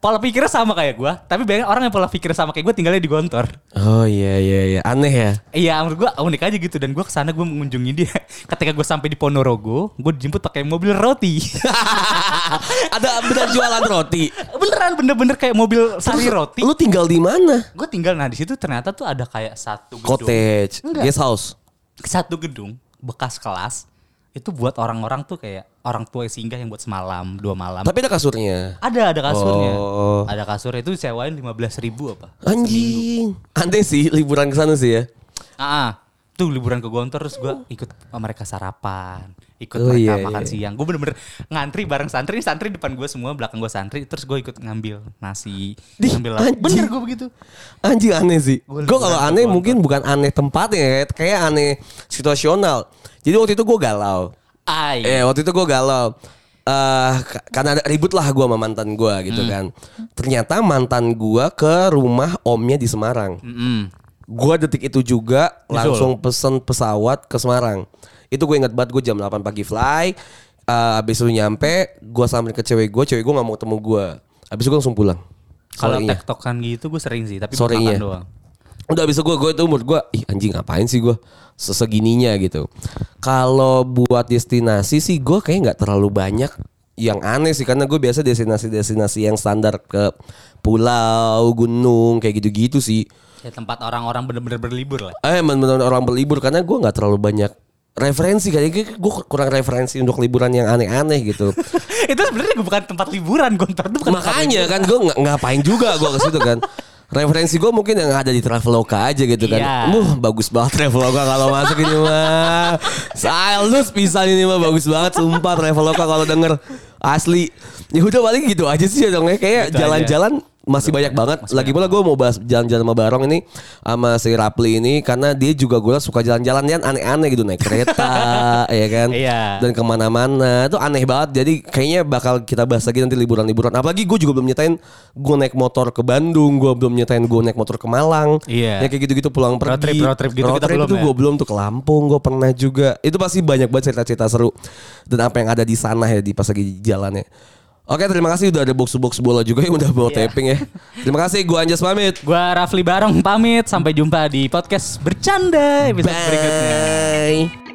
pola pikirnya sama kayak gue, tapi banyak orang yang pola pikirnya sama kayak gue tinggalnya di Gontor. Oh iya iya iya aneh ya. Iya menurut gue unik aja gitu dan gue ke sana gue mengunjungi dia. Ketika gue sampai di Ponorogo, gue dijemput pakai mobil roti. Ada benar jualan roti. Beneran bener-bener kayak mobil sari roti. Lu tinggal di mana? Gue tinggal nah di situ ternyata tuh ada kayak satu gedung. Cottage, Enggak. guest house. Satu gedung bekas kelas itu buat orang-orang tuh kayak orang tua yang singgah yang buat semalam, dua malam. Tapi ada kasurnya. ada ada kasurnya. Oh. Ada kasur itu sewain 15.000 ribu apa? Anjing. Aneh sih liburan ke sana sih ya. Ah. Tuh liburan ke Gontor terus gue ikut sama mereka sarapan, ikut Oh, mereka iya, makan iya. siang. Gue bener-bener ngantri bareng santri, santri depan gue semua, belakang gue santri, terus gue ikut ngambil nasi, Dih, ngambil anjing. Bener gue begitu. Anjing aneh sih. Gue kalau aneh Gontor. mungkin bukan aneh tempatnya ya, kayak aneh situasional. Jadi waktu itu gue galau. Ay. Eh waktu itu gue galau. ka- karena ada ribut lah gue sama mantan gue gitu Hmm. kan. Ternyata mantan gue ke rumah omnya di Semarang. Mm-mm. Gue detik itu juga Di langsung pesen pesawat ke Semarang. Itu gue inget banget gue jam 8 pagi fly. Eh abis itu nyampe, gue samperin ke cewek gue, cewek gue gak mau ketemu gue. Abis itu gue langsung pulang. Kalau Sorenya. tektokan gitu gue sering sih, tapi Sorenya. doang. Udah abis itu gue, gue itu umur gue, ih anjing ngapain sih gue sesegininya gitu. Kalau buat destinasi sih gue kayak nggak terlalu banyak yang aneh sih karena gue biasa destinasi-destinasi yang standar ke pulau, gunung kayak gitu-gitu sih. Ya tempat orang-orang bener-bener berlibur lah. Eh bener-bener orang berlibur karena gue nggak terlalu banyak referensi kayaknya gue kurang referensi untuk liburan yang aneh-aneh gitu. itu sebenarnya bukan tempat liburan, Gontor itu bukan Makanya kan gue nggak ngapain juga gue ke situ kan. Referensi gue mungkin yang ada di Traveloka aja gitu kan. Iya. Muh bagus banget Traveloka kalau masuk ini mah. Silus pisan ini mah bagus banget sumpah Traveloka kalau denger asli. Ya udah paling gitu aja sih dong ya kayak Gitu jalan-jalan masih banyak banget. Lagi pula gue mau bahas jalan-jalan sama Barong ini sama si Rapli ini karena dia juga gue suka jalan-jalan yang aneh-aneh gitu naik kereta ya kan. Iya. Dan ke mana-mana itu aneh banget. Jadi kayaknya bakal kita bahas lagi nanti liburan-liburan. Apalagi gue juga belum nyetain gue naik motor ke Bandung, gue belum nyetain gue naik motor ke Malang. Iya. Ya kayak gitu-gitu pulang pergi. Road trip- road trip gitu Road kita trip itu ya? gue belum tuh ke Lampung, gue pernah juga. Itu pasti banyak banget cerita-cerita seru dan apa yang ada di sana ya di pas lagi jalannya. Oke terima kasih udah ada box-box bola juga yang udah bawa Iya. taping ya. Terima kasih gue Anjas pamit. Gua Rafli Barong pamit sampai jumpa di podcast bercanda episode berikutnya. Bye.